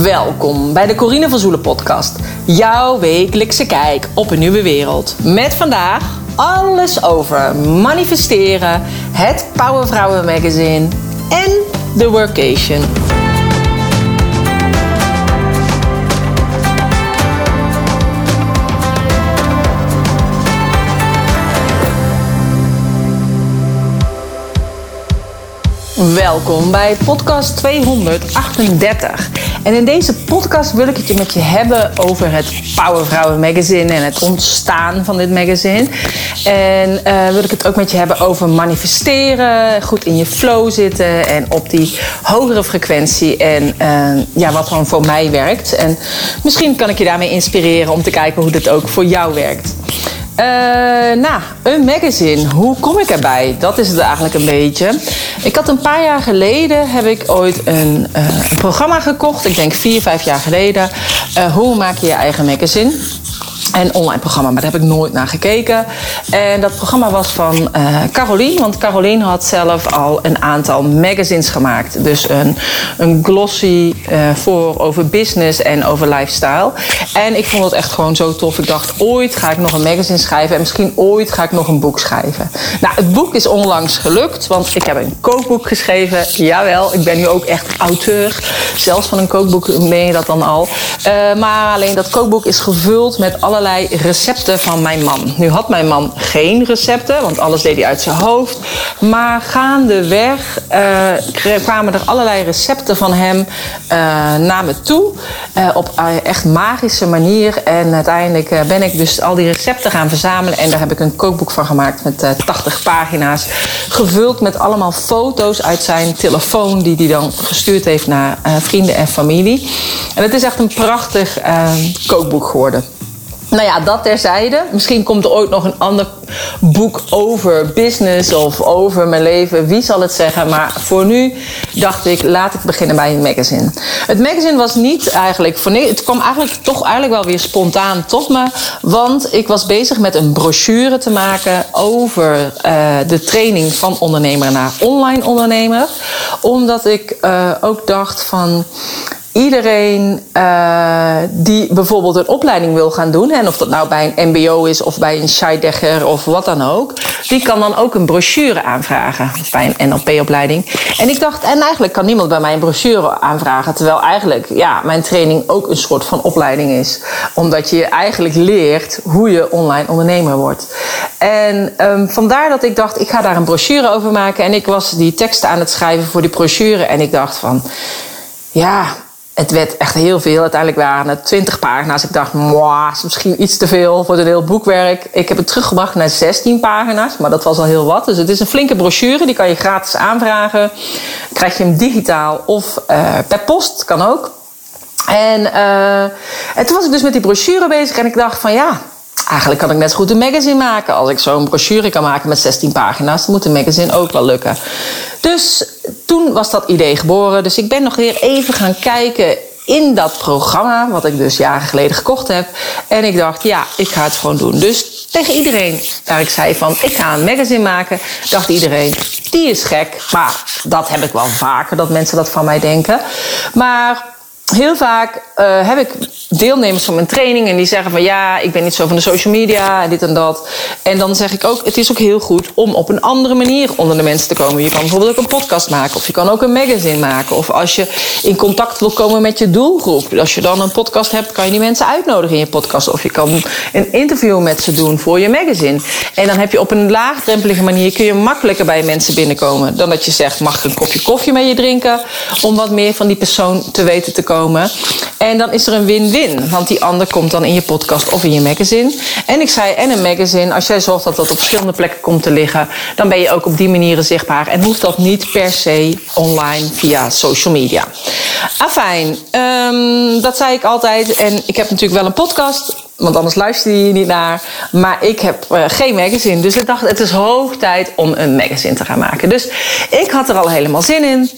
Welkom bij de Corine van Zoelen podcast. Jouw wekelijkse kijk op een nieuwe wereld. Met vandaag alles over manifesteren, het Powervrouwen magazine en de workation. Welkom bij podcast 238. En in deze podcast wil ik het met je hebben over het Powervrouwen magazine en het ontstaan van dit magazine. En uh, wil ik het ook met je hebben over manifesteren, goed in je flow zitten en op die hogere frequentie. En uh, ja, wat dan voor mij werkt. En misschien kan ik je daarmee inspireren om te kijken hoe dit ook voor jou werkt. Uh, nou, een magazine. Hoe kom ik erbij? Dat is het eigenlijk een beetje. Ik had een paar jaar geleden heb ik ooit een, een programma gekocht. Ik denk vier, vijf jaar geleden. Uh, hoe maak je je eigen magazine? Een online programma, maar daar heb ik nooit naar gekeken. En dat programma was van uh, Carolien, want Carolien had zelf al een aantal magazines gemaakt. Dus een, een glossy uh, voor over business en over lifestyle. En ik vond het echt gewoon zo tof. Ik dacht, ooit ga ik nog een magazine schrijven en misschien ooit ga ik nog een boek schrijven. Nou, het boek is onlangs gelukt, want ik heb een kookboek geschreven. Jawel, ik ben nu ook echt auteur. Zelfs van een kookboek meen je dat dan al. Uh, maar alleen dat kookboek is gevuld met allerlei allerlei recepten van mijn man. Nu had mijn man geen recepten, want alles deed hij uit zijn hoofd. Maar gaandeweg uh, kwamen er allerlei recepten van hem uh, naar me toe. Uh, op echt magische manier. En uiteindelijk ben ik dus al die recepten gaan verzamelen. En daar heb ik een kookboek van gemaakt met 80 pagina's. Gevuld met allemaal foto's uit zijn telefoon, die hij dan gestuurd heeft naar vrienden en familie. En het is echt een prachtig kookboek geworden. Nou ja, dat terzijde. Misschien komt er ooit nog een ander boek over business of over mijn leven. Wie zal het zeggen? Maar voor nu dacht ik, laat ik beginnen bij een magazine. Het magazine was niet eigenlijk Het kwam eigenlijk toch eigenlijk wel weer spontaan tot me. Want ik was bezig met een brochure te maken over uh, de training van ondernemer naar online ondernemer. Omdat ik uh, ook dacht van iedereen uh, die bijvoorbeeld een opleiding wil gaan doen, en of dat nou bij een MBO is of bij een Scheidegger of wat dan ook, die kan dan ook een brochure aanvragen. Bij een NLP-opleiding. En ik dacht, en eigenlijk kan niemand bij mij een brochure aanvragen, terwijl eigenlijk ja, mijn training ook een soort van opleiding is. Omdat je eigenlijk leert hoe je online ondernemer wordt. En um, vandaar dat ik dacht, ik ga daar een brochure over maken. En ik was die teksten aan het schrijven voor die brochure. En ik dacht van, ja, het werd echt heel veel. Uiteindelijk waren het 20 pagina's. Ik dacht, is misschien iets te veel voor een heel boekwerk. Ik heb het teruggebracht naar 16 pagina's, maar dat was al heel wat. Dus het is een flinke brochure, die kan je gratis aanvragen. Krijg je hem digitaal of uh, per post, kan ook. En, uh, en toen was ik dus met die brochure bezig en ik dacht van ja, Eigenlijk kan ik net zo goed een magazine maken. Als ik zo'n brochure kan maken met 16 pagina's, moet een magazine ook wel lukken. Dus toen was dat idee geboren. Dus ik ben nog weer even gaan kijken in dat programma, wat ik dus jaren geleden gekocht heb. En ik dacht, ja, ik ga het gewoon doen. Dus tegen iedereen waar ik zei van, ik ga een magazine maken, dacht iedereen, die is gek. Maar dat heb ik wel vaker, dat mensen dat van mij denken. Maar heel vaak uh, heb ik deelnemers van mijn training en die zeggen van ja, ik ben niet zo van de social media en dit en dat. En dan zeg ik ook, het is ook heel goed om op een andere manier onder de mensen te komen. Je kan bijvoorbeeld ook een podcast maken of je kan ook een magazine maken. Of als je in contact wil komen met je doelgroep. Als je dan een podcast hebt, kan je die mensen uitnodigen in je podcast. Of je kan een interview met ze doen voor je magazine. En dan heb je op een laagdrempelige manier kun je makkelijker bij mensen binnenkomen. Dan dat je zegt, mag ik een kopje koffie met je drinken? Om wat meer van die persoon te weten te komen. En dan is er een win-win. Want die ander komt dan in je podcast of in je magazine. En ik zei, en een magazine, als jij zorgt dat dat op verschillende plekken komt te liggen, dan ben je ook op die manieren zichtbaar. En hoeft dat niet per se online via social media. Afijn, um, dat zei ik altijd. En ik heb natuurlijk wel een podcast. Want anders luister je hier niet naar. Maar ik heb uh, geen magazine. Dus ik dacht, het is hoog tijd om een magazine te gaan maken. Dus ik had er al helemaal zin in.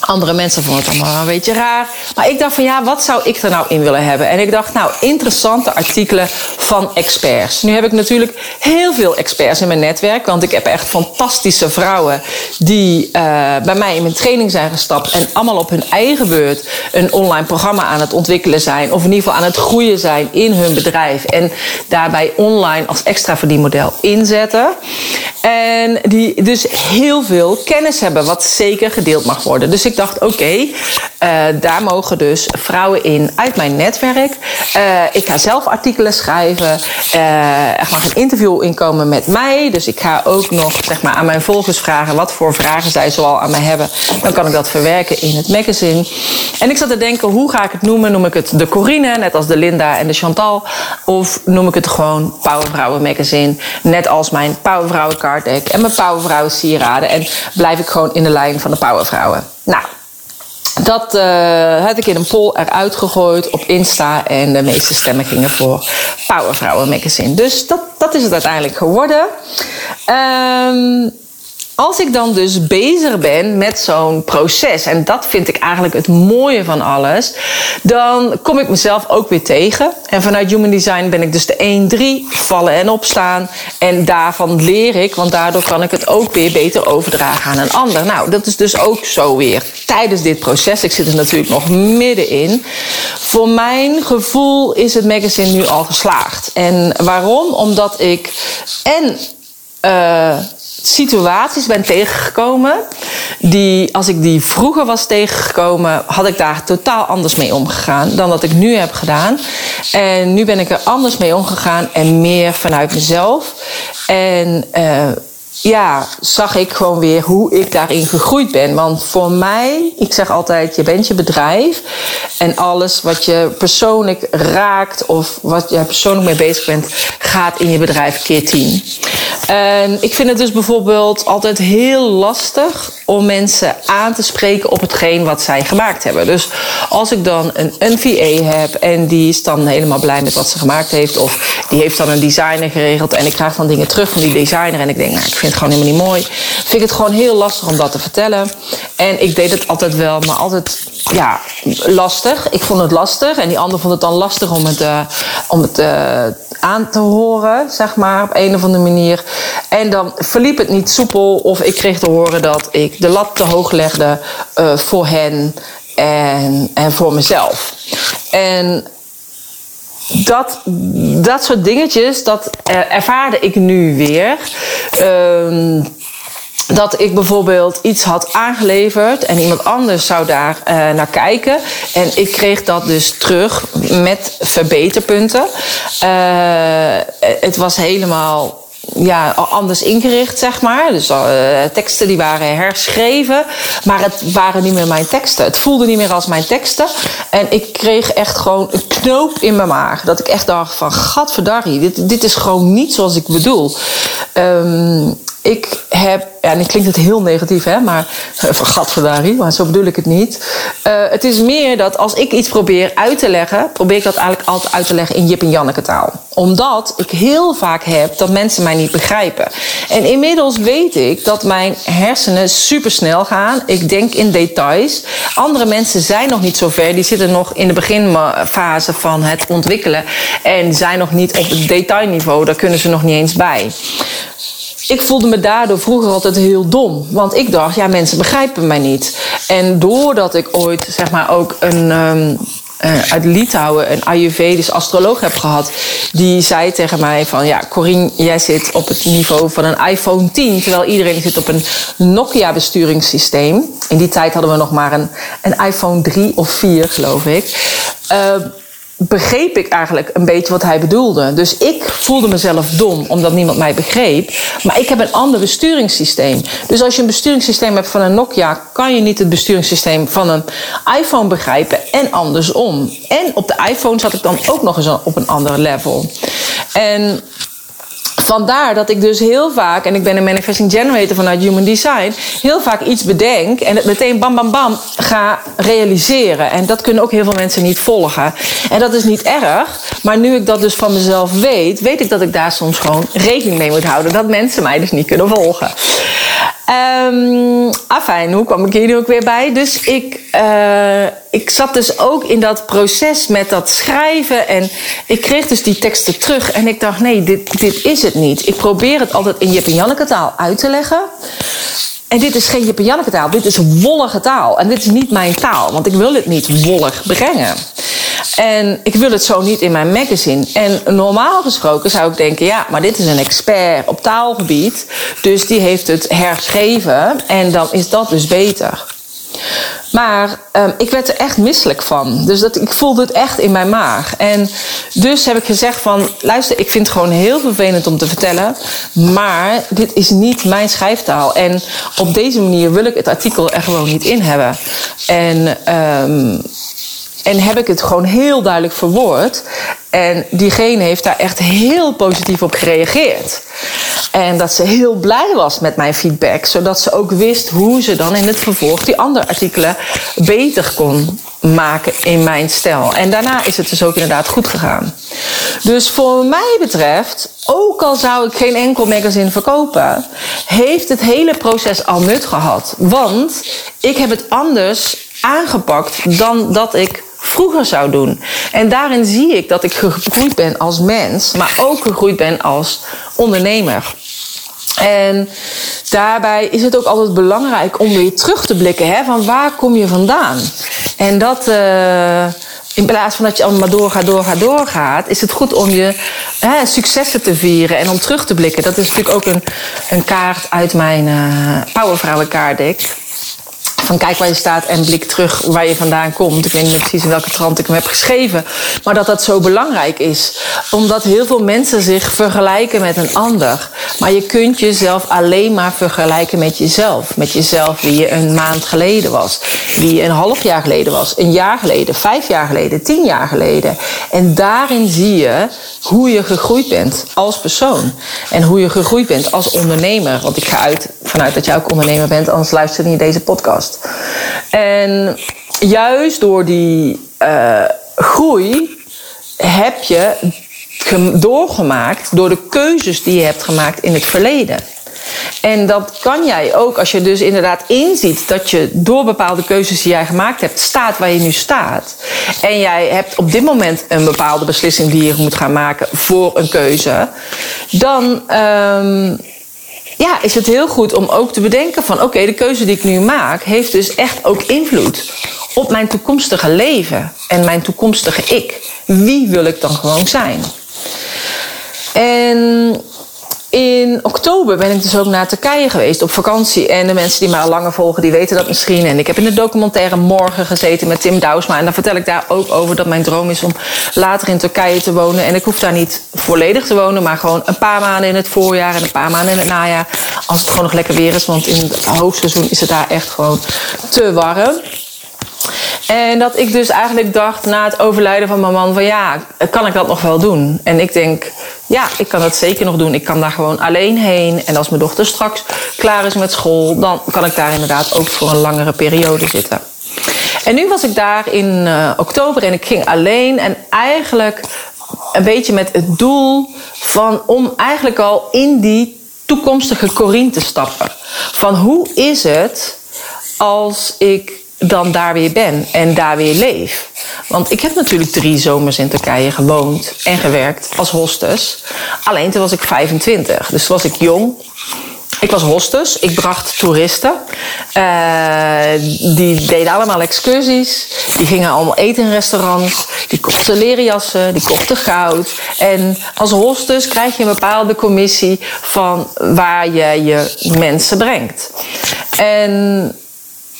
Andere mensen vonden het allemaal een beetje raar. Maar ik dacht van ja, wat zou ik er nou in willen hebben? En ik dacht, nou, interessante artikelen van experts. Nu heb ik natuurlijk heel veel experts in mijn netwerk. Want ik heb echt fantastische vrouwen die uh, bij mij in mijn training zijn gestapt. En allemaal op hun eigen beurt een online programma aan het ontwikkelen zijn. Of in ieder geval aan het groeien zijn in hun bedrijf. En daarbij online als extra verdienmodel inzetten. En die dus heel veel kennis hebben, wat zeker gedeeld mag worden. Dus ik dacht, oké, eh, daar mogen dus vrouwen in uit mijn netwerk. Uh, ik ga zelf artikelen schrijven. Uh, er mag een interview inkomen met mij. Dus ik ga ook nog zeg maar, aan mijn volgers vragen wat voor vragen zij zoal aan mij hebben. Dan kan ik dat verwerken in het magazine. En ik zat te denken, hoe ga ik het noemen? Noem ik het de Corine, net als de Linda en de Chantal? Of noem ik het gewoon Powervrouwen Magazine? Net als mijn Powervrouwen en mijn Powervrouwen sieraden. En blijf ik gewoon in de lijn van de Powervrouwen. Nou, dat uh, had ik in een poll eruit gegooid op Insta. En de meeste stemmen gingen voor Powervrouwen Magazine. Dus dat, dat is het uiteindelijk geworden. Um, als ik dan dus bezig ben met zo'n proces, en dat vind ik eigenlijk het mooie van alles, dan kom ik mezelf ook weer tegen. En vanuit Human Design ben ik dus de 1-3, vallen en opstaan. En daarvan leer ik, want daardoor kan ik het ook weer beter overdragen aan een ander. Nou, dat is dus ook zo weer tijdens dit proces. Ik zit er natuurlijk nog middenin. Voor mijn gevoel is het magazine nu al geslaagd. En waarom? Omdat ik en. Uh, situaties ben tegengekomen. Die, als ik die vroeger was tegengekomen, had ik daar totaal anders mee omgegaan dan dat ik nu heb gedaan. En nu ben ik er anders mee omgegaan en meer vanuit mezelf. En uh, ja, zag ik gewoon weer hoe ik daarin gegroeid ben. Want voor mij, ik zeg altijd, je bent je bedrijf. En alles wat je persoonlijk raakt of wat je persoonlijk mee bezig bent, gaat in je bedrijf keer tien. En ik vind het dus bijvoorbeeld altijd heel lastig om mensen aan te spreken op hetgeen wat zij gemaakt hebben. Dus als ik dan een, een VA heb en die is dan helemaal blij met wat ze gemaakt heeft, of die heeft dan een designer geregeld en ik krijg dan dingen terug van die designer en ik denk, nou, ik vind het gewoon helemaal niet mooi. Vind ik het gewoon heel lastig om dat te vertellen. En ik deed het altijd wel, maar altijd ja, lastig. Ik vond het lastig en die ander vond het dan lastig om het, uh, om het uh, aan te horen, zeg maar, op een of andere manier. En dan verliep het niet soepel of ik kreeg te horen dat ik de lat te hoog legde uh, voor hen en, en voor mezelf. En dat, dat soort dingetjes, dat ervaarde ik nu weer. Uh, dat ik bijvoorbeeld iets had aangeleverd en iemand anders zou daar uh, naar kijken. En ik kreeg dat dus terug met verbeterpunten. Uh, het was helemaal ja, anders ingericht, zeg maar. Dus uh, teksten die waren herschreven, maar het waren niet meer mijn teksten. Het voelde niet meer als mijn teksten. En ik kreeg echt gewoon een knoop in mijn maag. Dat ik echt dacht van, gadverdarrie, dit, dit is gewoon niet zoals ik bedoel. Um, ik heb, ja, en klinkt heel negatief, hè, maar van gadverdarie, maar zo bedoel ik het niet. Uh, het is meer dat als ik iets probeer uit te leggen, probeer ik dat eigenlijk altijd uit te leggen in Jip en Janneke taal. Omdat ik heel vaak heb dat mensen mij niet begrijpen. En inmiddels weet ik dat mijn hersenen super snel gaan. Ik denk in details. Andere mensen zijn nog niet zo ver. Die zitten nog in de beginfase van het ontwikkelen. En zijn nog niet op het detailniveau. Daar kunnen ze nog niet eens bij ik voelde me daardoor vroeger altijd heel dom. Want ik dacht, ja, mensen begrijpen mij niet. En doordat ik ooit, zeg maar, ook een. Um, uh, uit Litouwen een Ayurvedisch astroloog heb gehad. Die zei tegen mij van... Ja, Corine, jij zit op het niveau van een iPhone 10... terwijl iedereen zit op een Nokia-besturingssysteem. In die tijd hadden we nog maar een, een iPhone 3 of 4, geloof ik. Uh, begreep ik eigenlijk een beetje wat hij bedoelde. Dus ik voelde mezelf dom omdat niemand mij begreep. Maar ik heb een ander besturingssysteem. Dus als je een besturingssysteem hebt van een Nokia, kan je niet het besturingssysteem van een iPhone begrijpen en andersom. En op de iPhone zat ik dan ook nog eens op een ander level. En vandaar dat ik dus heel vaak, en ik ben een manifesting generator vanuit Human Design, heel vaak iets bedenk en het meteen bam bam bam ga realiseren. En dat kunnen ook heel veel mensen niet volgen. En dat is niet erg, maar nu ik dat dus van mezelf weet, weet ik dat ik daar soms gewoon rekening mee moet houden. Dat mensen mij dus niet kunnen volgen. Um, afijn, hoe kwam ik hier nu ook weer bij? Dus ik, uh, ik zat dus ook in dat proces met dat schrijven. En ik kreeg dus die teksten terug. En ik dacht, nee, dit, dit is het niet. Ik probeer het altijd in Jip en Janneke taal uit te leggen. En dit is geen Jip en Janneke taal. Dit is wollige taal. En dit is niet mijn taal. Want ik wil het niet wollig brengen. En ik wil het zo niet in mijn magazine. En normaal gesproken zou ik denken, ja, maar dit is een expert op taalgebied. Dus die heeft het herschreven en dan is dat dus beter. Maar um, ik werd er echt misselijk van. Dus dat, ik voelde het echt in mijn maag. En dus heb ik gezegd van... luister, ik vind het gewoon heel vervelend om te vertellen... maar dit is niet mijn schrijftaal. En op deze manier wil ik het artikel er gewoon niet in hebben. En... Um, en heb ik het gewoon heel duidelijk verwoord. En diegene heeft daar echt heel positief op gereageerd. En dat ze heel blij was met mijn feedback, zodat ze ook wist hoe ze dan in het vervolg die andere artikelen beter kon maken in mijn stijl. En daarna is het dus ook inderdaad goed gegaan. Dus voor mij betreft, ook al zou ik geen enkel magazine verkopen, heeft het hele proces al nut gehad. Want ik heb het anders aangepakt dan dat ik vroeger zou doen. En daarin zie ik dat ik gegroeid ben als mens, maar ook gegroeid ben als ondernemer. En daarbij is het ook altijd belangrijk om weer terug te blikken. Hè, van waar kom je vandaan? En dat... Uh, in plaats van dat je allemaal doorgaat, doorgaat, doorgaat, is het goed om je hè, successen te vieren en om terug te blikken. Dat is natuurlijk ook een, een kaart uit mijn uh, Powervrouwenkaartdek van kijk waar je staat en blik terug waar je vandaan komt. Ik weet niet precies in welke trant ik hem heb geschreven. Maar dat dat zo belangrijk is. Omdat heel veel mensen zich vergelijken met een ander. Maar je kunt jezelf alleen maar vergelijken met jezelf. Met jezelf wie je een maand geleden was. Wie je een half jaar geleden was. Een jaar geleden, vijf jaar geleden, tien jaar geleden. En daarin zie je hoe je gegroeid bent als persoon. En hoe je gegroeid bent als ondernemer. Want ik ga uit vanuit dat jij ook ondernemer bent, anders luister je niet deze podcast. En juist door die uh, groei heb je doorgemaakt door de keuzes die je hebt gemaakt in het verleden. En dat kan jij ook als je dus inderdaad inziet dat je door bepaalde keuzes die jij gemaakt hebt, staat waar je nu staat. En jij hebt op dit moment een bepaalde beslissing die je moet gaan maken voor een keuze. Dan. Um, ja, is het heel goed om ook te bedenken van oké, de keuze die ik nu maak heeft dus echt ook invloed op mijn toekomstige leven en mijn toekomstige ik. Wie wil ik dan gewoon zijn? En in oktober ben ik dus ook naar Turkije geweest op vakantie. En de mensen die mij al langer volgen, die weten dat misschien. En ik heb in de documentaire Morgen gezeten met Tim Douwsma. En dan vertel ik daar ook over dat mijn droom is om later in Turkije te wonen. En ik hoef daar niet volledig te wonen, maar gewoon een paar maanden in het voorjaar en een paar maanden in het najaar. Als het gewoon nog lekker weer is, want in het hoogseizoen is het daar echt gewoon te warm. En dat ik dus eigenlijk dacht na het overlijden van mijn man: van ja, kan ik dat nog wel doen? En ik denk, ja, ik kan dat zeker nog doen. Ik kan daar gewoon alleen heen. En als mijn dochter straks klaar is met school, dan kan ik daar inderdaad ook voor een langere periode zitten. En nu was ik daar in uh, oktober en ik ging alleen. En eigenlijk een beetje met het doel van om eigenlijk al in die toekomstige Corine te stappen. Van hoe is het als ik dan daar weer ben en daar weer leef. Want ik heb natuurlijk drie zomers in Turkije gewoond en gewerkt als hostess. Alleen toen was ik 25, dus toen was ik jong. Ik was hostess, ik bracht toeristen. Uh, die deden allemaal excursies. Die gingen allemaal eten in restaurants. Die kochten leren jassen, die kochten goud. En als hostess krijg je een bepaalde commissie van waar je je mensen brengt. En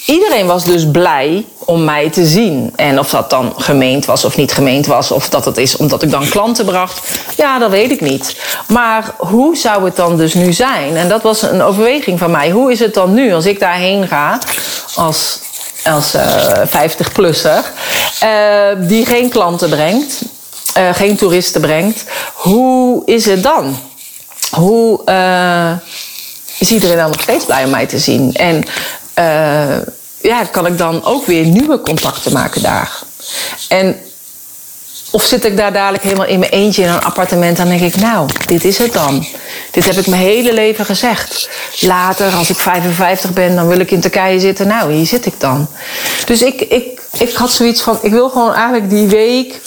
iedereen was dus blij om mij te zien. En of dat dan gemeend was of niet gemeend was, of dat het is omdat ik dan klanten bracht, ja, dat weet ik niet. Maar hoe zou het dan dus nu zijn? En dat was een overweging van mij. Hoe is het dan nu als ik daarheen ga als, als uh, eh, 50-plusser, uh, eh, die geen klanten brengt, uh, geen toeristen brengt? Hoe is het dan? hoe is iedereen dan nog steeds blij om mij te zien? En ja, kan ik dan ook weer nieuwe contacten maken daar? En of zit ik daar dadelijk helemaal in mijn eentje in een appartement en denk ik, nou, dit is het dan. Dit heb ik mijn hele leven gezegd. Later, als ik 55 ben, dan wil ik in Turkije zitten. Nou, hier zit ik dan. Dus ik, ik, ik had zoiets van, ik wil gewoon eigenlijk die week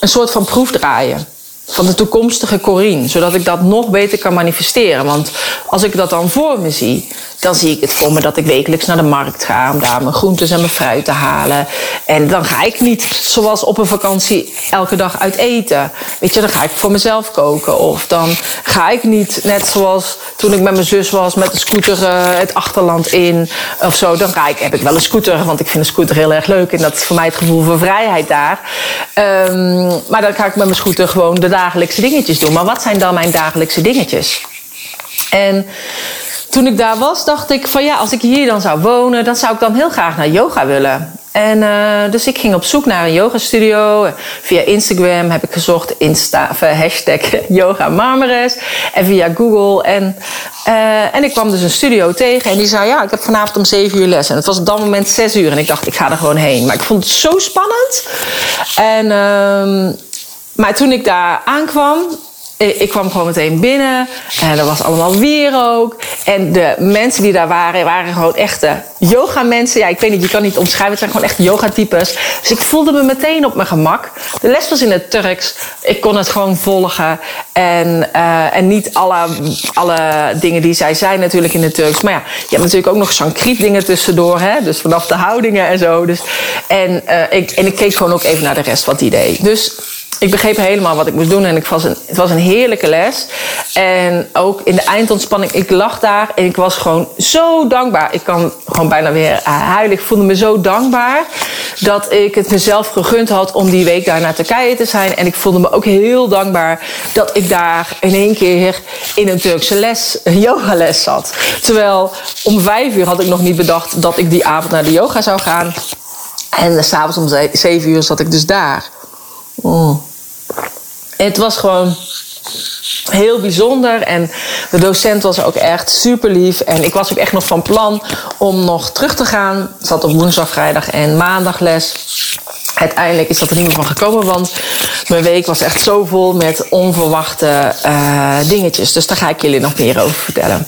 een soort van proef draaien van de toekomstige Corine. Zodat ik dat nog beter kan manifesteren. Want als ik dat dan voor me zie, dan zie ik het voor me dat ik wekelijks naar de markt ga om daar mijn groentes en mijn fruit te halen. En dan ga ik niet zoals op een vakantie elke dag uit eten. Weet je, dan ga ik voor mezelf koken. Of dan ga ik niet net zoals toen ik met mijn zus was met de scooter uh, het achterland in of zo. Dan ga ik, heb ik wel een scooter, want ik vind een scooter heel erg leuk. En dat is voor mij het gevoel van vrijheid daar. Um, maar dan ga ik met mijn scooter gewoon de dagelijkse dingetjes doen. Maar wat zijn dan mijn dagelijkse dingetjes? En toen ik daar was, dacht ik van ja, als ik hier dan zou wonen, dan zou ik dan heel graag naar yoga willen. En uh, dus ik ging op zoek naar een yogastudio. Via Instagram heb ik gezocht Insta, hashtag yoga. En via Google. En, uh, en ik kwam dus een studio tegen. En die zei, ja, ik heb vanavond om 7 uur les. En het was op dat moment 6 uur. En ik dacht, ik ga er gewoon heen. Maar ik vond het zo spannend. En... Maar toen ik daar aankwam, ik kwam gewoon meteen binnen. En er was allemaal wierook. En de mensen die daar waren, waren gewoon echte yoga mensen. Ja, ik weet niet, je kan niet omschrijven. Het zijn gewoon echt yogatypes. Dus ik voelde me meteen op mijn gemak. De les was in het Turks. Ik kon het gewoon volgen. En, uh, en niet alle, alle dingen die zij zei natuurlijk in het Turks. Maar ja, je hebt natuurlijk ook nog Sanskriet dingen tussendoor. Hè? Dus vanaf de houdingen en zo. Dus, en, uh, ik, en ik keek gewoon ook even naar de rest wat die deed. Dus ik begreep helemaal wat ik moest doen en ik was een, het was een heerlijke les. En ook in de eindontspanning, ik lag daar en ik was gewoon zo dankbaar. Ik kan gewoon bijna weer huilen. Ik voelde me zo dankbaar dat ik het mezelf gegund had om die week daar naar Turkije te zijn. En ik voelde me ook heel dankbaar dat ik daar in één keer in een Turkse les, een yogales zat. Terwijl om vijf uur had ik nog niet bedacht dat ik die avond naar de yoga zou gaan. En s'avonds om zeven uur zat ik dus daar. Oh. Het was gewoon heel bijzonder. En de docent was ook echt super lief. En ik was ook echt nog van plan om nog terug te gaan. Ik zat op woensdag, vrijdag en maandag les. Uiteindelijk is dat er niet meer van gekomen, want mijn week was echt zo vol met onverwachte uh, dingetjes. Dus daar ga ik jullie nog meer over vertellen.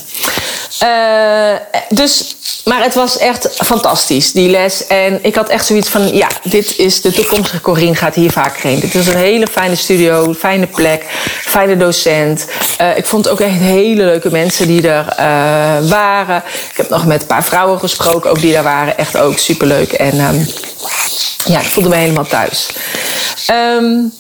Uh, dus maar het was echt fantastisch, die les. En ik had echt zoiets van, ja, dit is de toekomstige Corine gaat hier vaker heen. Dit is een hele fijne studio, fijne plek, fijne docent. Uh, ik vond ook echt hele leuke mensen die er uh, waren. Ik heb nog met een paar vrouwen gesproken, ook die daar waren. Echt ook superleuk. En um, ja, ik voelde me helemaal thuis. Um,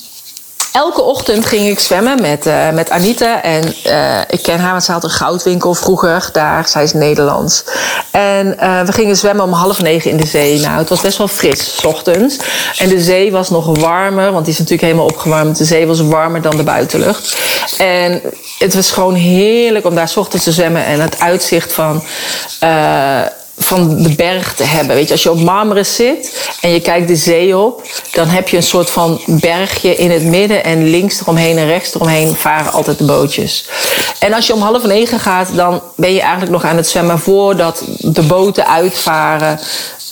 Elke ochtend ging ik zwemmen met, uh, met Anita. En uh, ik ken haar, want ze had een goudwinkel vroeger daar. Zij is Nederlands. En uh, we gingen zwemmen om half negen in de zee. Nou, het was best wel fris, s ochtends. En de zee was nog warmer, want die is natuurlijk helemaal opgewarmd. De zee was warmer dan de buitenlucht. En het was gewoon heerlijk om daar s ochtends te zwemmen. En het uitzicht van van de berg te hebben. Weet je, als je op Marmaris zit en je kijkt de zee op, dan heb je een soort van bergje in het midden en links eromheen en rechts eromheen varen altijd de bootjes. En als je om half negen gaat, dan ben je eigenlijk nog aan het zwemmen voordat de boten uitvaren.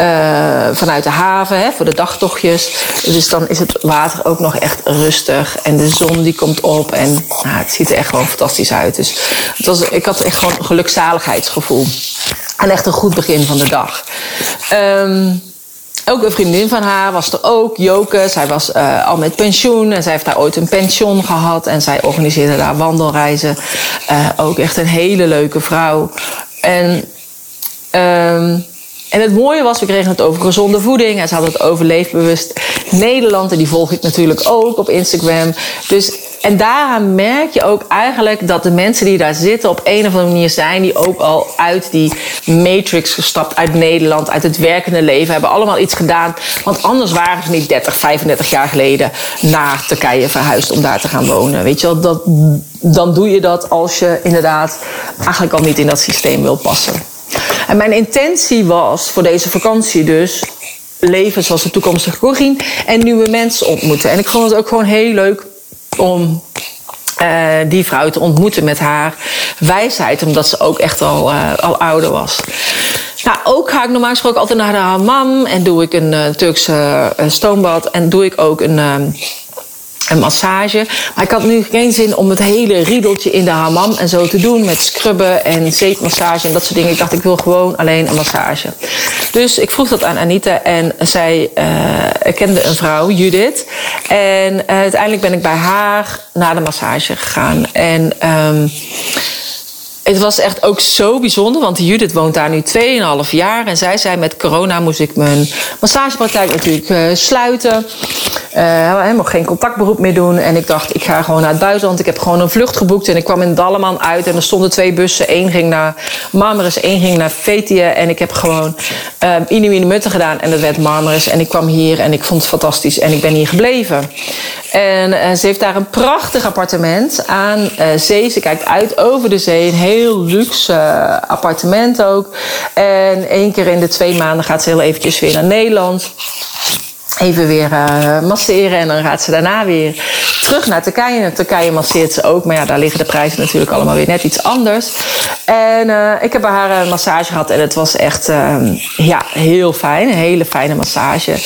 Uh, vanuit de haven hè, voor de dagtochtjes. Dus dan is het water ook nog echt rustig. En de zon die komt op. En nou, het ziet er echt gewoon fantastisch uit. Dus het was, ik had echt gewoon een gelukzaligheidsgevoel. En echt een goed begin van de dag. Um, ook een vriendin van haar was er ook, Joke. Zij was uh, al met pensioen en zij heeft daar ooit een pension gehad. En zij organiseerde daar wandelreizen. Uh, ook echt een hele leuke vrouw. En, um, en het mooie was, we kregen het over gezonde voeding. En ze hadden het over leefbewust Nederland. En die volg ik natuurlijk ook op Instagram. Dus en daaraan merk je ook eigenlijk dat de mensen die daar zitten op een of andere manier zijn die ook al uit die matrix gestapt uit Nederland, uit het werkende leven, hebben allemaal iets gedaan. Want anders waren ze niet 30, 35 jaar geleden naar Turkije verhuisd om daar te gaan wonen. Weet je wel, dat, dan doe je dat als je inderdaad eigenlijk al niet in dat systeem wil passen. En mijn intentie was voor deze vakantie dus leven zoals de toekomstige Corine en nieuwe mensen ontmoeten. En ik vond het ook gewoon heel leuk om die vrouw te ontmoeten met haar wijsheid, omdat ze ook echt al, al ouder was. Nou, ook ga ik normaal gesproken altijd naar de hammam en doe ik een Turkse stoombad en doe ik ook een een massage. Maar ik had nu geen zin om het hele riedeltje in de hammam en zo te doen. Met scrubben en zeepmassage en dat soort dingen. Ik dacht, ik wil gewoon alleen een massage. Dus ik vroeg dat aan Anita en zij uh, kende een vrouw, Judith. En uh, uiteindelijk ben ik bij haar naar de massage gegaan. En... Um, het was echt ook zo bijzonder, want Judith woont daar nu 2,5 jaar. En zij zei: Met corona moest ik mijn massagepraktijk natuurlijk uh, sluiten. Uh, helemaal geen contactberoep meer doen. En ik dacht: Ik ga gewoon naar het buitenland. Ik heb gewoon een vlucht geboekt. En ik kwam in Dalleman uit. En er stonden twee bussen. Eén ging naar Marmaris, één ging naar Fetië. En ik heb gewoon uh, Inuine Mutten gedaan. En dat werd Marmaris. En ik kwam hier en ik vond het fantastisch. En ik ben hier gebleven. En ze heeft daar een prachtig appartement aan zee. Ze kijkt uit over de zee. Een heel luxe appartement ook. En één keer in de twee maanden gaat ze heel eventjes weer naar Nederland. Even weer uh, masseren en dan gaat ze daarna weer terug naar Turkije. En Turkije masseert ze ook, maar ja, daar liggen de prijzen natuurlijk allemaal weer net iets anders. En uh, ik heb haar een massage gehad en het was echt ja, heel fijn. Een hele fijne massage.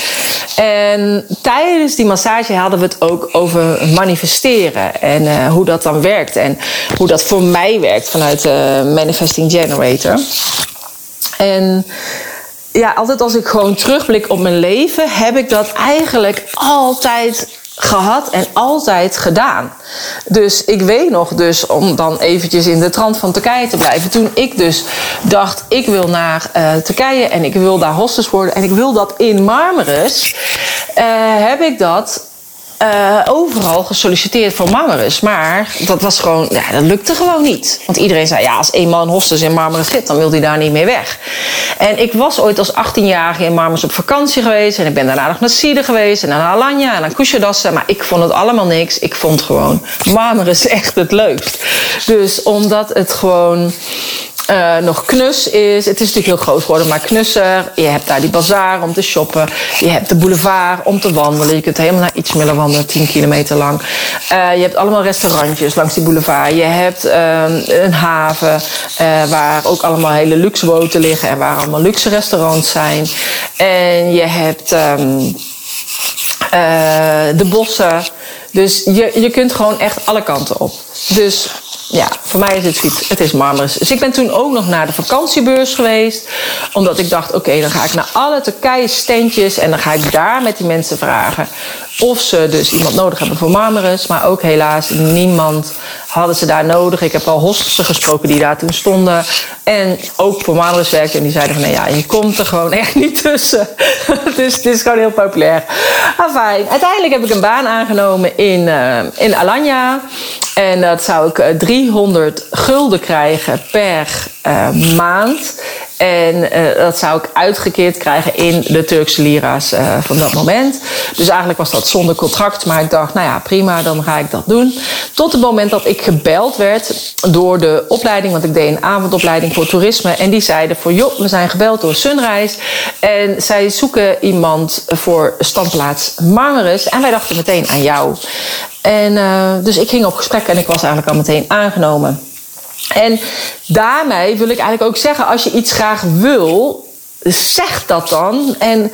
En tijdens die massage hadden we het ook over manifesteren en uh, hoe dat dan werkt en hoe dat voor mij werkt vanuit de Manifesting Generator. En ja, altijd als ik gewoon terugblik op mijn leven, heb ik dat eigenlijk altijd gehad en altijd gedaan. Dus ik weet nog, dus om dan eventjes in de trant van Turkije te blijven. Toen ik dus dacht, ik wil naar uh, Turkije en ik wil daar hostess worden en ik wil dat in Marmaris, uh, heb ik dat uh, overal gesolliciteerd voor Marmaris. Maar dat was gewoon, ja, dat lukte gewoon niet. Want iedereen zei, ja, als één man hostess in Marmaris zit, dan wil hij daar niet meer weg. En ik was ooit als 18-jarige in Marmaris op vakantie geweest. En ik ben daarna nog naar Siede geweest. En naar Alanya en naar Kushadassen. Maar ik vond het allemaal niks. Ik vond gewoon Marmaris echt het leukst. Dus omdat het gewoon uh, nog knus is. Het is natuurlijk heel groot geworden, maar knusser. Je hebt daar die bazaar om te shoppen. Je hebt de boulevard om te wandelen. Je kunt helemaal naar iets meer wandelen, 10 kilometer lang. Uh, je hebt allemaal restaurantjes langs die boulevard. Je hebt uh, een haven uh, waar ook allemaal hele luxe boten liggen en waar allemaal luxe restaurants zijn. En je hebt um, de bossen. Dus je, je kunt gewoon echt alle kanten op. Dus ja, voor mij is het fiets. Het is Marmaris. Dus ik ben toen ook nog naar de vakantiebeurs geweest. Omdat ik dacht, oké, dan ga ik naar alle Turkije standjes. En dan ga ik daar met die mensen vragen of ze dus iemand nodig hebben voor Marmaris. Maar ook helaas niemand hadden ze daar nodig. Ik heb al hostessen gesproken die daar toen stonden. En ook voor Marmaris werkten. En die zeiden van, nee ja, je komt er gewoon echt niet tussen. dus het is gewoon heel populair. fijn. Uiteindelijk heb ik een baan aangenomen in, uh, in Alanya. En dat zou ik 300 eh, gulden krijgen per uh, maand. En uh, dat zou ik uitgekeerd krijgen in de Turkse lira's uh, van dat moment. Dus eigenlijk was dat zonder contract. Maar ik dacht, nou ja, prima, dan ga ik dat doen. Tot het moment dat ik gebeld werd door de opleiding. Want ik deed een avondopleiding voor toerisme. En die zeiden voor, joh, we zijn gebeld door Sunrise. En zij zoeken iemand voor standplaats Marmaris. En wij dachten meteen aan jou. En uh, dus ik ging op gesprek en ik was eigenlijk al meteen aangenomen. En daarmee wil ik eigenlijk ook zeggen, als je iets graag wil, zeg dat dan en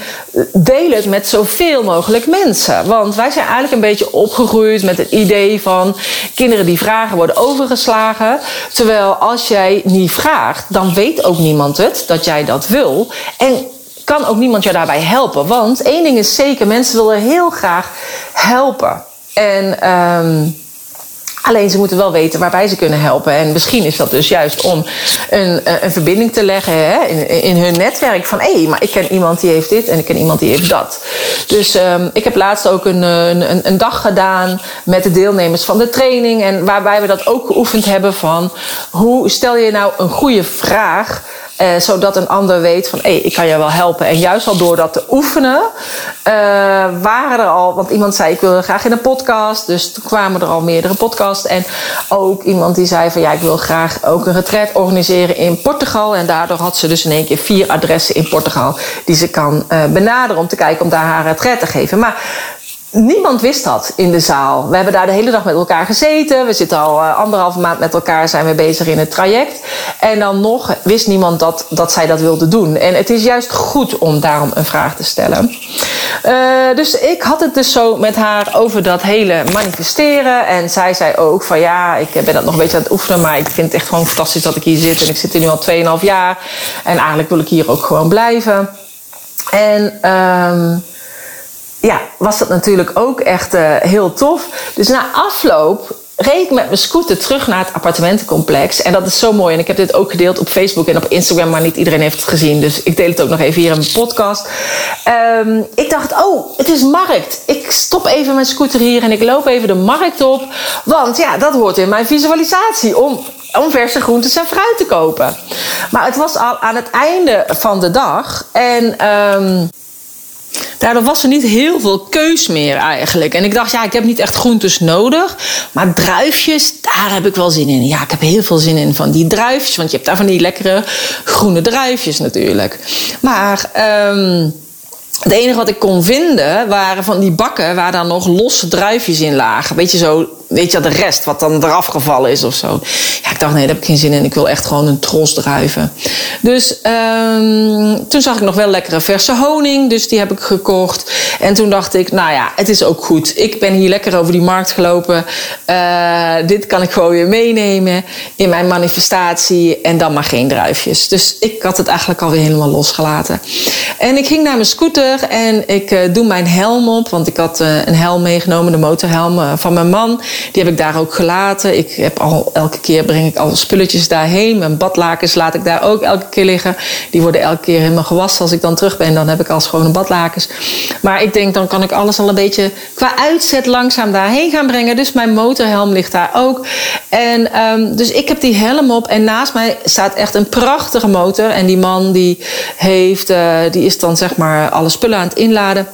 deel het met zoveel mogelijk mensen. Want wij zijn eigenlijk een beetje opgegroeid met het idee van kinderen die vragen worden overgeslagen. Terwijl als jij niet vraagt, dan weet ook niemand het dat jij dat wil. En kan ook niemand jou daarbij helpen. Want één ding is zeker, mensen willen heel graag helpen. En um, Alleen ze moeten wel weten waarbij ze kunnen helpen. En misschien is dat dus juist om een, eh, een verbinding te leggen hè, in, in hun netwerk. Van hé, maar ik ken iemand die heeft dit en ik ken iemand die heeft dat. Dus um, ik heb laatst ook een, een, een dag gedaan met de deelnemers van de training. En waarbij we dat ook geoefend hebben van hoe stel je nou een goede vraag uh, zodat een ander weet van, hé, hey, ik kan je wel helpen. En juist al door dat te oefenen, uh, waren er al... Want iemand zei, ik wil graag in een podcast. Dus toen kwamen er al meerdere podcasts. En ook iemand die zei van, ja, ik wil graag ook een retreat organiseren in Portugal. En daardoor had ze dus in één keer vier adressen in Portugal... die ze kan uh, benaderen om te kijken om daar haar retreat te geven. Maar Niemand wist dat in de zaal. We hebben daar de hele dag met elkaar gezeten. We zitten al uh, anderhalve maand met elkaar, zijn we bezig in het traject. En dan nog wist niemand dat, dat zij dat wilde doen. En het is juist goed om daarom een vraag te stellen. Uh, dus ik had het dus zo met haar over dat hele manifesteren. En zij zei ook van ja, ik ben dat nog een beetje aan het oefenen. Maar ik vind het echt gewoon fantastisch dat ik hier zit. En ik zit hier nu al 2,5 jaar. En eigenlijk wil ik hier ook gewoon blijven. En... Uh, ja, was dat natuurlijk ook echt uh, heel tof. Dus na afloop reed ik met mijn scooter terug naar het appartementencomplex. En dat is zo mooi. En ik heb dit ook gedeeld op Facebook en op Instagram, maar niet iedereen heeft het gezien. Dus ik deel het ook nog even hier in mijn podcast. Um, ik dacht, oh, het is markt. Ik stop even mijn scooter hier en ik loop even de markt op. Want ja, dat hoort in mijn visualisatie om om verse groentes en fruit te kopen. Maar het was al aan het einde van de dag. En um, Daardoor was er niet heel veel keus meer eigenlijk. En ik dacht, ja, ik heb niet echt groentes nodig. Maar druifjes, daar heb ik wel zin in. Ja, ik heb heel veel zin in van die druifjes. Want je hebt daar van die lekkere groene druifjes natuurlijk. Maar... Um, het enige wat ik kon vinden waren van die bakken waar dan nog losse druifjes in lagen. Weet je zo, weet je, de rest wat dan eraf gevallen is of zo. Ja, ik dacht, nee, daar heb ik geen zin in. Ik wil echt gewoon een tros druiven. Dus um, toen zag ik nog wel lekkere verse honing. Dus die heb ik gekocht. En toen dacht ik, nou ja, het is ook goed. Ik ben hier lekker over die markt gelopen. Uh, dit kan ik gewoon weer meenemen in mijn manifestatie. En dan maar geen druifjes. Dus ik had het eigenlijk alweer helemaal losgelaten. En ik ging naar mijn scooter en ik uh, doe mijn helm op. Want ik had uh, een helm meegenomen, de motorhelm van mijn man. Die heb ik daar ook gelaten. Ik heb al elke keer breng ik al spulletjes daarheen. Mijn badlakens laat ik daar ook elke keer liggen. Die worden elke keer helemaal gewassen. Als ik dan terug ben, dan heb ik al schone badlakens. Maar ik denk, dan kan ik alles al een beetje qua uitzet langzaam daarheen gaan brengen. Dus mijn motorhelm ligt daar ook. En um, dus ik heb die helm op. En naast mij staat echt een prachtige motor. En die man die heeft, uh, die is dan zeg maar alle spullen aan het inladen.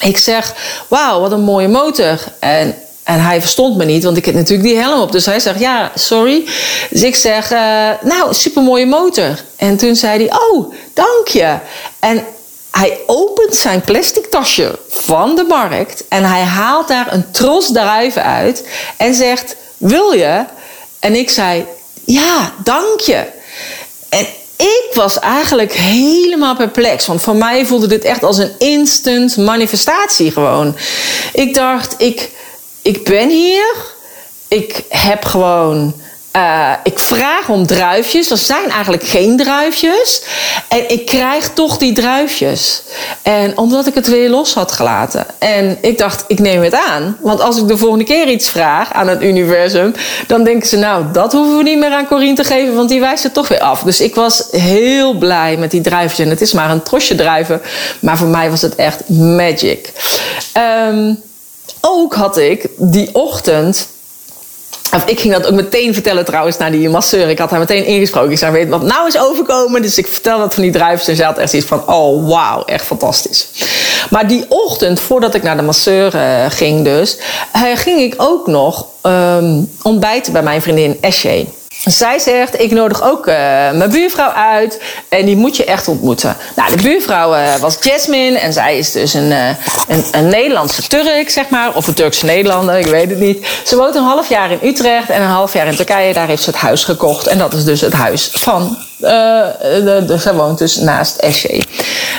Ik zeg, wauw, wat een mooie motor. En en hij verstond me niet, want ik heb natuurlijk die helm op. Dus hij zegt, ja, sorry. Dus ik zeg, uh, nou, supermooie motor. En toen zei hij, oh, dank je. En hij opent zijn plastic tasje van de markt... en hij haalt daar een tros druiven uit en zegt, wil je? En ik zei, ja, dank je. En ik was eigenlijk helemaal perplex. Want voor mij voelde dit echt als een instant manifestatie gewoon. Ik dacht, ik ik ben hier. Ik heb gewoon. Uh, ik vraag om druifjes. Er zijn eigenlijk geen druifjes. En ik krijg toch die druifjes. En omdat ik het weer los had gelaten. En ik dacht, ik neem het aan. Want als ik de volgende keer iets vraag aan het universum. dan denken ze, nou, dat hoeven we niet meer aan Corine te geven. Want die wijst het toch weer af. Dus ik was heel blij met die druifjes. En het is maar een trosje druiven. Maar voor mij was het echt magic. Um, ook had ik die ochtend ik ging dat ook meteen vertellen trouwens naar die masseur. Ik had haar meteen ingesproken. Ik zei, weet wat nou is overkomen? Dus ik vertel dat van die druivens. En ze had echt iets van, oh wauw, echt fantastisch. Maar die ochtend, voordat ik naar de masseur uh, ging dus... Uh, ging ik ook nog um, ontbijten bij mijn vriendin Eshe. Zij zegt, ik nodig ook uh, mijn buurvrouw uit en die moet je echt ontmoeten. Nou, de buurvrouw uh, was Jasmine en zij is dus een, uh, een, een, Nederlandse Turk, zeg maar. Of een Turkse Nederlander, ik weet het niet. Ze woont een half jaar in Utrecht en een half jaar in Turkije. Daar heeft ze het huis gekocht en dat is dus het huis van... de, de, zij woont dus naast Eshe.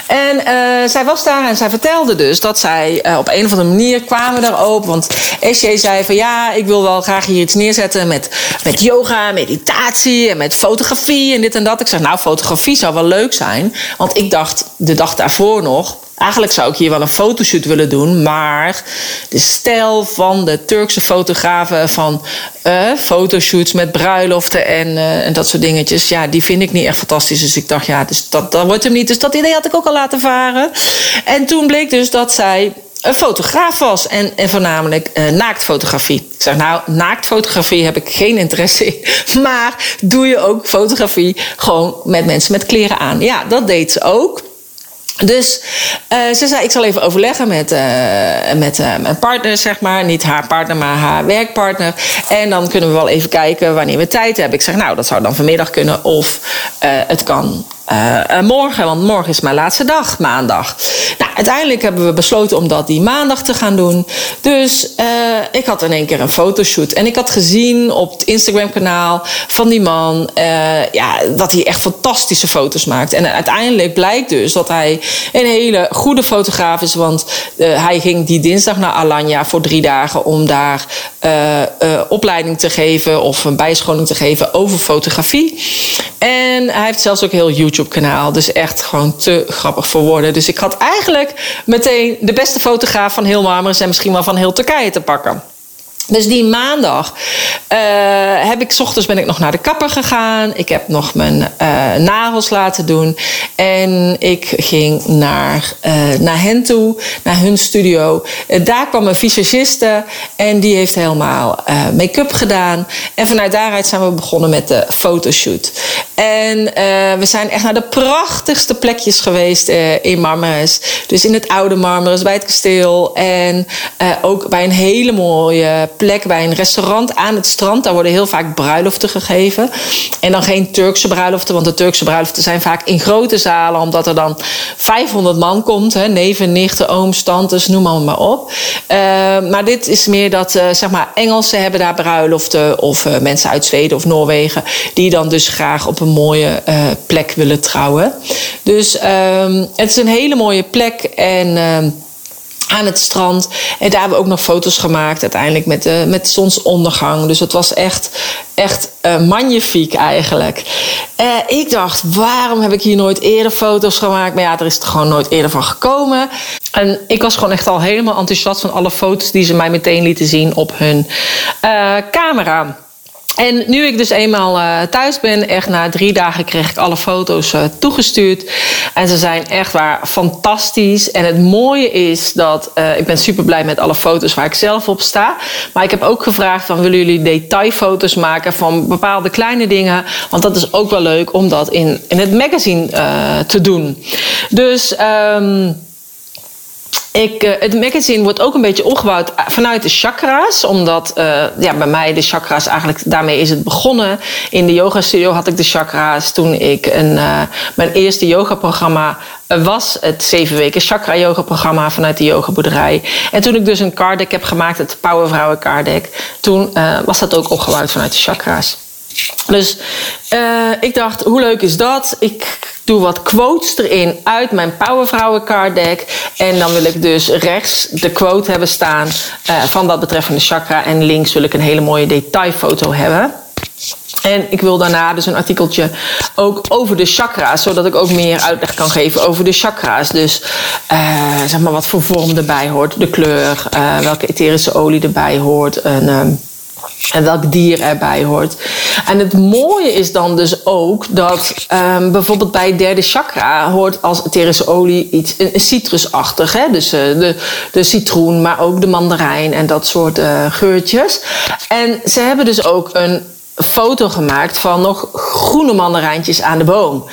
En zij was daar en zij vertelde dus dat zij op een of andere manier kwamen daarop. Want Eshe zei van ja, ik wil wel graag hier iets neerzetten met, met yoga, meditatie en met fotografie en dit en dat. Ik zeg, nou, fotografie zou wel leuk zijn. Want ik dacht de dag daarvoor nog, Eigenlijk zou ik hier wel een fotoshoot willen doen, maar de stijl van de Turkse fotografen van uh, fotoshoots met bruiloften en, uh, en dat soort dingetjes, ja, die vind ik niet echt fantastisch. Dus ik dacht, ja, dus dat, dat wordt hem niet. Dus dat idee had ik ook al laten varen. En toen bleek dus dat zij een fotograaf was. En, en voornamelijk uh, naaktfotografie. Ik zeg nou, naaktfotografie heb ik geen interesse in. Maar doe je ook fotografie gewoon met mensen met kleren aan? Ja, dat deed ze ook. Dus uh, ze zei, ik zal even overleggen met, uh, met uh, mijn partner, zeg maar. Niet haar partner, maar haar werkpartner. En dan kunnen we wel even kijken wanneer we tijd hebben. Ik zeg, nou, dat zou dan vanmiddag kunnen. Of het kan morgen, want morgen is mijn laatste dag, maandag. Nou, uiteindelijk hebben we besloten om dat die maandag te gaan doen. Dus ik had in één keer een fotoshoot. En ik had gezien op het Instagram-kanaal van die man ja, dat hij echt fantastische foto's maakt. En uiteindelijk blijkt dus dat hij een hele goede fotograaf is. Want hij ging die dinsdag naar Alanya voor drie dagen om daar opleiding te geven of een bijscholing te geven over fotografie. En hij heeft zelfs ook heel YouTube-kanaal. Dus echt gewoon te grappig voor woorden. Dus ik had eigenlijk meteen de beste fotograaf van heel Marmaris en misschien wel van heel Turkije te pakken. Dus die maandag uh, heb ik, s ochtends ben ik nog naar de kapper gegaan. Ik heb nog mijn uh, nagels laten doen. En ik ging naar, uh, naar hen toe, naar hun studio. daar kwam een visagiste en die heeft helemaal make-up gedaan. En vanuit daaruit zijn we begonnen met de fotoshoot. En we zijn echt naar de prachtigste plekjes geweest in Marmaris. Dus in het oude Marmaris, bij het kasteel. En ook bij een hele mooie plek bij een restaurant aan het strand. Daar worden heel vaak bruiloften gegeven. En dan geen Turkse bruiloften, want de Turkse bruiloften zijn vaak in grote zalen, omdat er dan 500 man komt. Hè, neven, nichten, ooms, tantes, noem maar, maar op. Uh, maar dit is meer dat, uh, zeg maar, Engelsen hebben daar bruiloften. Of uh, mensen uit Zweden of Noorwegen. Die dan dus graag op een mooie plek willen trouwen. Dus ehm, het is een hele mooie plek. En ehm, aan het strand. En daar hebben we ook nog foto's gemaakt uiteindelijk met, de, met zonsondergang. Dus het was echt, echt uh, magnifiek eigenlijk. Uh, ik dacht, waarom heb ik hier nooit eerder foto's gemaakt? Maar ja, er is er gewoon nooit eerder van gekomen. En ik was gewoon echt al helemaal enthousiast van alle foto's die ze mij meteen lieten zien op hun camera. En nu ik dus eenmaal uh, thuis ben, echt na drie dagen kreeg ik alle foto's uh, toegestuurd. En ze zijn echt waar fantastisch. En het mooie is dat uh, ik ben super blij met alle foto's waar ik zelf op sta. Maar ik heb ook gevraagd van willen jullie detailfoto's maken van bepaalde kleine dingen. Want dat is ook wel leuk om dat in, in het magazine te doen. Dus... Um, ik, uh, het magazine wordt ook een beetje opgebouwd vanuit de chakra's. Omdat uh, ja, bij mij de chakra's eigenlijk, daarmee is het begonnen. In de yoga studio had ik de chakra's toen ik een, mijn eerste yogaprogramma was. Het zeven weken chakra yoga programma vanuit de yogaboerderij. En toen ik dus een card heb gemaakt, het Powervrouwen card deck. Toen was dat ook opgebouwd vanuit de chakra's. Dus uh, ik dacht, hoe leuk is dat? Ik doe wat quotes erin uit mijn Powervrouwen card deck. En dan wil ik dus rechts de quote hebben staan uh, van dat betreffende chakra. En links wil ik een hele mooie detailfoto hebben. En ik wil daarna dus een artikeltje ook over de chakra's, zodat ik ook meer uitleg kan geven over de chakra's. Dus uh, zeg maar wat voor vorm erbij hoort, de kleur, welke etherische olie erbij hoort. En, en welk dier erbij hoort. En het mooie is dan dus ook dat um, bijvoorbeeld bij het derde chakra hoort als etherische olie iets een, citrusachtig. Hè? Dus uh, de, de citroen, maar ook de mandarijn en dat soort uh, geurtjes. En ze hebben dus ook een foto gemaakt van nog groene mandarijntjes aan de boom.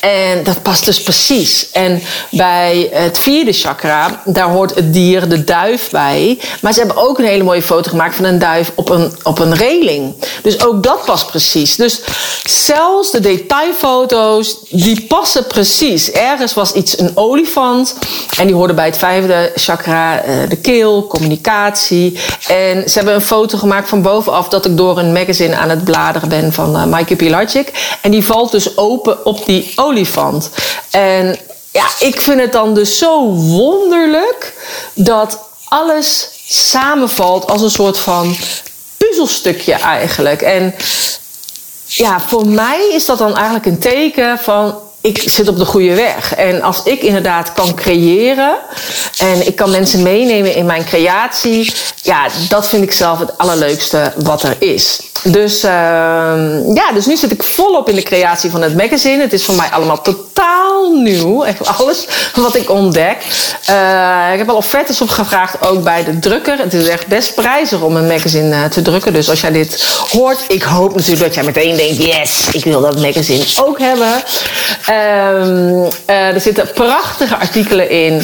En dat past dus precies. En bij het vierde chakra, daar hoort het dier, de duif bij. Maar ze hebben ook een hele mooie foto gemaakt van een duif op een, op een reling. Dus ook dat past precies. Dus zelfs de detailfoto's, die passen precies. Ergens was iets een olifant. En die hoorde bij het vijfde chakra uh, de keel, communicatie. En ze hebben een foto gemaakt van bovenaf dat ik door een magazine aan het bladeren ben van uh, Maaike Pilacic. En die valt dus open op die olifant. En ja, ik vind het dan dus zo wonderlijk dat alles samenvalt als een soort van puzzelstukje eigenlijk. En ja, voor mij is dat dan eigenlijk een teken van ik zit op de goede weg. En als ik inderdaad kan creëren en ik kan mensen meenemen in mijn creatie, ja, dat vind ik zelf het allerleukste wat er is. Dus uh, ja, dus nu zit ik volop in de creatie van het magazine. Het is voor mij allemaal totaal nieuw. Echt alles wat ik ontdek. Uh, ik heb al offertes opgevraagd, ook bij de drukker. Het is echt best prijzig om een magazine uh, te drukken. Dus als jij dit hoort, ik hoop natuurlijk dat jij meteen denkt: yes, ik wil dat magazine ook hebben. Um, er zitten prachtige artikelen in.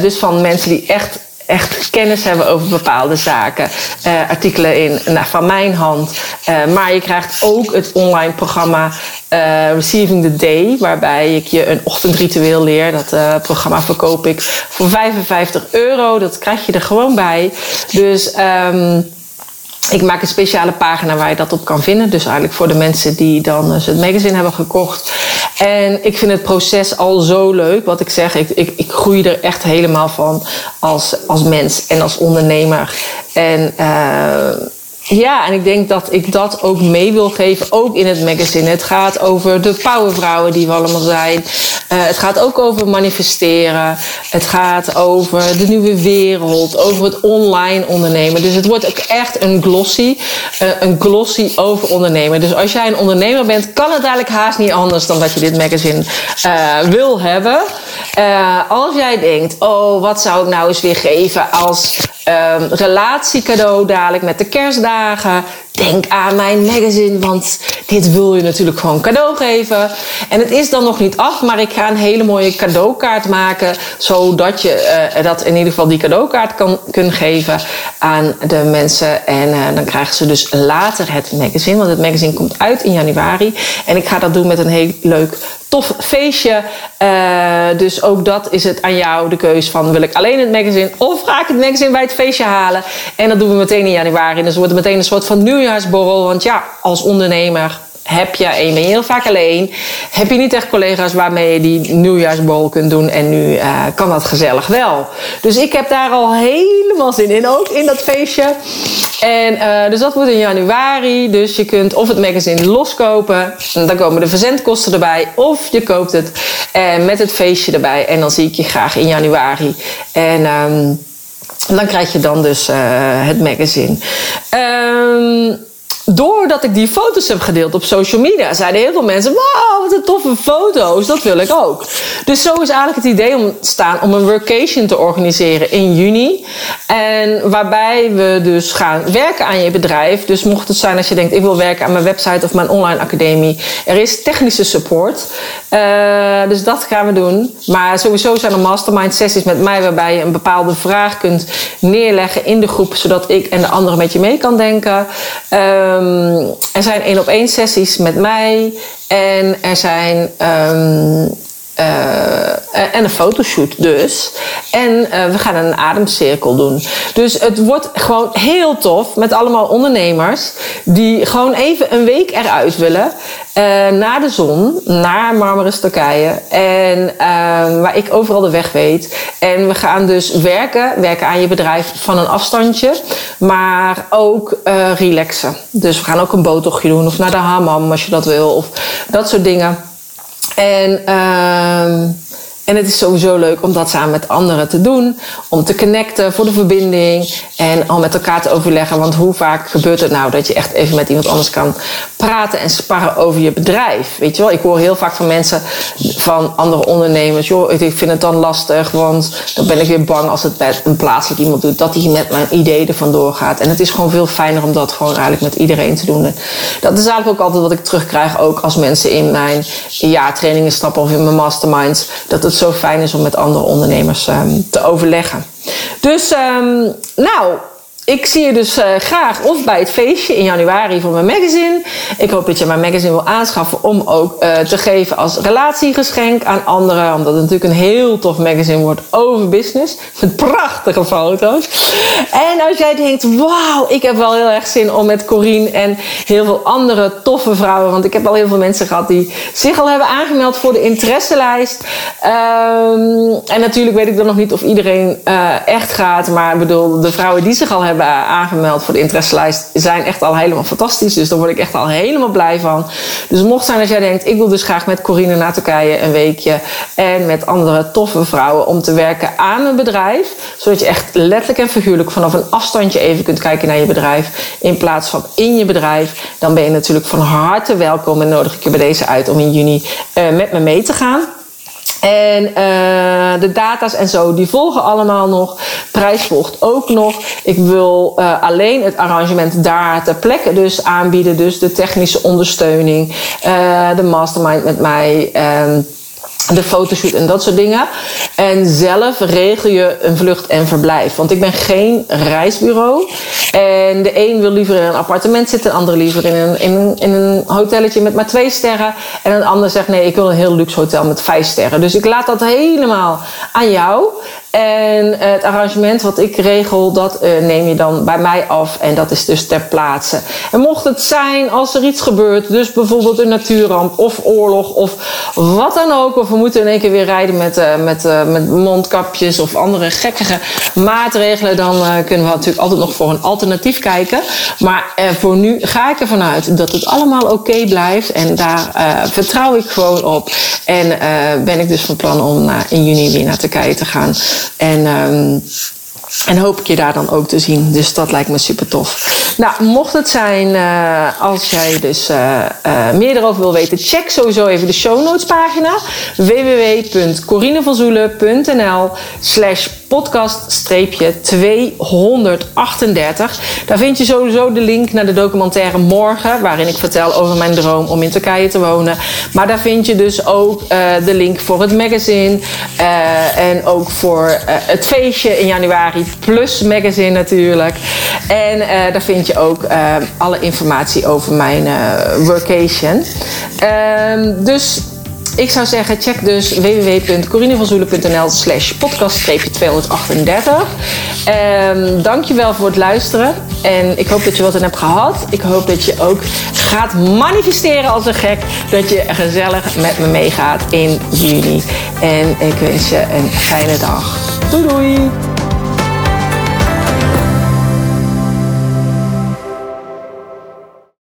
dus van mensen die echt echt kennis hebben over bepaalde zaken. Uh, artikelen in, nou, van mijn hand. Uh, maar je krijgt ook het online programma uh, Receiving the Day, waarbij ik je een ochtendritueel leer. Dat programma verkoop ik voor 55 euro. Dat krijg je er gewoon bij. Dus. Um, ik maak een speciale pagina waar je dat op kan vinden. Dus eigenlijk voor de mensen die dan het magazine hebben gekocht. En ik vind het proces al zo leuk. Wat ik zeg, ik, ik, ik groei er echt helemaal van als, als mens en als ondernemer. En uh, ja, en ik denk dat ik dat ook mee wil geven, ook in het magazine. Het gaat over de powervrouwen die we allemaal zijn. Uh, het gaat ook over manifesteren. Het gaat over de nieuwe wereld, over het online ondernemen. Dus het wordt ook echt een glossy, uh, een glossy over ondernemen. Dus als jij een ondernemer bent, kan het eigenlijk haast niet anders dan dat je dit magazine uh, wil hebben. als jij denkt, oh, wat zou ik nou eens weer geven als um, relatiecadeau dadelijk met de kerstdagen. Denk aan mijn magazine, want dit wil je natuurlijk gewoon cadeau geven. En het is dan nog niet af, maar ik ga een hele mooie cadeaukaart maken. Zodat je uh, dat in ieder geval die cadeaukaart kan kunnen geven aan de mensen. En uh, dan krijgen ze dus later het magazine, want het magazine komt uit in januari. En ik ga dat doen met een heel leuk tof feestje. Uh, dus ook dat is het aan jou de keus van wil ik alleen het magazine of ga ik het magazine bij het feestje halen. En dat doen we meteen in januari. Dus wordt het meteen een soort van nieuwjaarsborrel. Want ja, als ondernemer heb je, en je heel vaak alleen, heb je niet echt collega's waarmee je die nieuwjaarsborrel kunt doen. En nu uh, kan dat gezellig wel. Dus ik heb daar al helemaal zin in, ook in dat feestje. En uh, dus dat wordt in januari. Dus je kunt of het magazine loskopen. Dan komen de verzendkosten erbij. Of je koopt het uh, met het feestje erbij. En dan zie ik je graag in januari. En um, dan krijg je dan dus het magazine. Um, doordat ik die foto's heb gedeeld op social media, zeiden heel veel mensen: Wauw, wat een toffe foto's, dat wil ik ook. Dus zo is eigenlijk het idee ontstaan om een workation te organiseren in juni. En waarbij we dus gaan werken aan je bedrijf. Dus mocht het zijn als je denkt: ik wil werken aan mijn website of mijn online academie, er is technische support. Uh, dus dat gaan we doen. Maar sowieso zijn er mastermind sessies met mij waarbij je een bepaalde vraag kunt neerleggen in de groep, zodat ik en de anderen met je mee kan denken. Uh, Um, er zijn één op één sessies met mij. En er zijn um, uh, en een fotoshoot dus. En uh, we gaan een ademcirkel doen. Dus het wordt gewoon heel tof met allemaal ondernemers die gewoon even een week eruit willen. Uh, naar de zon, naar Marmaris Turkije. En waar ik overal de weg weet. En we gaan dus werken, werken aan je bedrijf van een afstandje. Maar ook relaxen. Dus we gaan ook een botochtje doen of naar de hammam als je dat wil. Of dat soort dingen. En, uh, en het is sowieso leuk om dat samen met anderen te doen. Om te connecten voor de verbinding. En al met elkaar te overleggen. Want hoe vaak gebeurt het nou dat je echt even met iemand anders kan praten en sparren over je bedrijf? Weet je wel, ik hoor heel vaak van mensen, van andere ondernemers. Joh, ik vind het dan lastig, want dan ben ik weer bang als het met een plaatselijk iemand doet. Dat hij met mijn ideeën ervan doorgaat. En het is gewoon veel fijner om dat gewoon eigenlijk met iedereen te doen. dat is eigenlijk ook altijd wat ik terugkrijg. Ook als mensen in mijn jaartrainingen stappen of in mijn masterminds. Dat het zo fijn is om met andere ondernemers um, te overleggen. Dus, um, nou, ik zie je dus uh, graag of bij het feestje in januari voor mijn magazine. Ik hoop dat je mijn magazine wil aanschaffen om ook uh, te geven als relatiegeschenk aan anderen. Omdat het natuurlijk een heel tof magazine wordt over business. Met prachtige foto's. En als jij denkt, wauw, ik heb wel heel erg zin om met Corine en heel veel andere toffe vrouwen. Want ik heb al heel veel mensen gehad die zich al hebben aangemeld voor de interesselijst. Um, en natuurlijk weet ik dan nog niet of iedereen uh, echt gaat. Maar ik bedoel, de vrouwen die zich al hebben aangemeld voor de interesselijst zijn echt al helemaal fantastisch. Dus daar word ik echt al helemaal blij van. Dus mocht zijn als jij denkt, ik wil dus graag met Corine naar Turkije een weekje. En met andere toffe vrouwen om te werken aan een bedrijf. Zodat je echt letterlijk en figuurlijk vanaf een afstandje even kunt kijken naar je bedrijf. In plaats van in je bedrijf. Dan ben je natuurlijk van harte welkom en nodig ik je bij deze uit om in juni uh, met me mee te gaan. En uh, de data's en zo, die volgen allemaal nog. Prijs volgt ook nog. Ik wil uh, alleen het arrangement daar ter plekke dus aanbieden. Dus de technische ondersteuning, uh, de mastermind met mij. Um, de fotoshoot en dat soort dingen. En zelf regel je een vlucht en verblijf. Want ik ben geen reisbureau. En de een wil liever in een appartement zitten, de ander liever in een, in, een, in een hotelletje met maar twee sterren. En een ander zegt nee, ik wil een heel luxe hotel met vijf sterren. Dus ik laat dat helemaal aan jou. En het arrangement wat ik regel, dat uh, neem je dan bij mij af. En dat is dus ter plaatse. En mocht het zijn als er iets gebeurt, dus bijvoorbeeld een natuurramp of oorlog of wat dan ook. Of we moeten in één keer weer rijden met, uh, met, met mondkapjes of andere gekkige maatregelen. Dan kunnen we natuurlijk altijd nog voor een alternatief kijken. Maar voor nu ga ik ervan uit dat het allemaal oké blijft. En daar vertrouw ik gewoon op. En ben ik dus van plan om in juni weer naar Turkije te gaan. En, um, en hoop ik je daar dan ook te zien. Dus dat lijkt me super tof. Nou, mocht het zijn, uh, als jij dus uh, uh, meer erover wil weten, check sowieso even de show notes pagina. www.corinevanzoelen.nl slash podcast-238. Daar vind je sowieso de link naar de documentaire Morgen, waarin ik vertel over mijn droom om in Turkije te wonen. Maar daar vind je dus ook de link voor het magazine en ook voor het feestje in januari, plus magazine natuurlijk. En daar vind je ook alle informatie over mijn workation. Uh, dus ik zou zeggen, check dus www.corinevanzoelen.nl slash podcast 238. Um, dankjewel voor het luisteren. En ik hoop dat je wat aan hebt gehad. Ik hoop dat je ook gaat manifesteren als een gek. Dat je gezellig met me meegaat in juni. En ik wens je een fijne dag. Doei doei!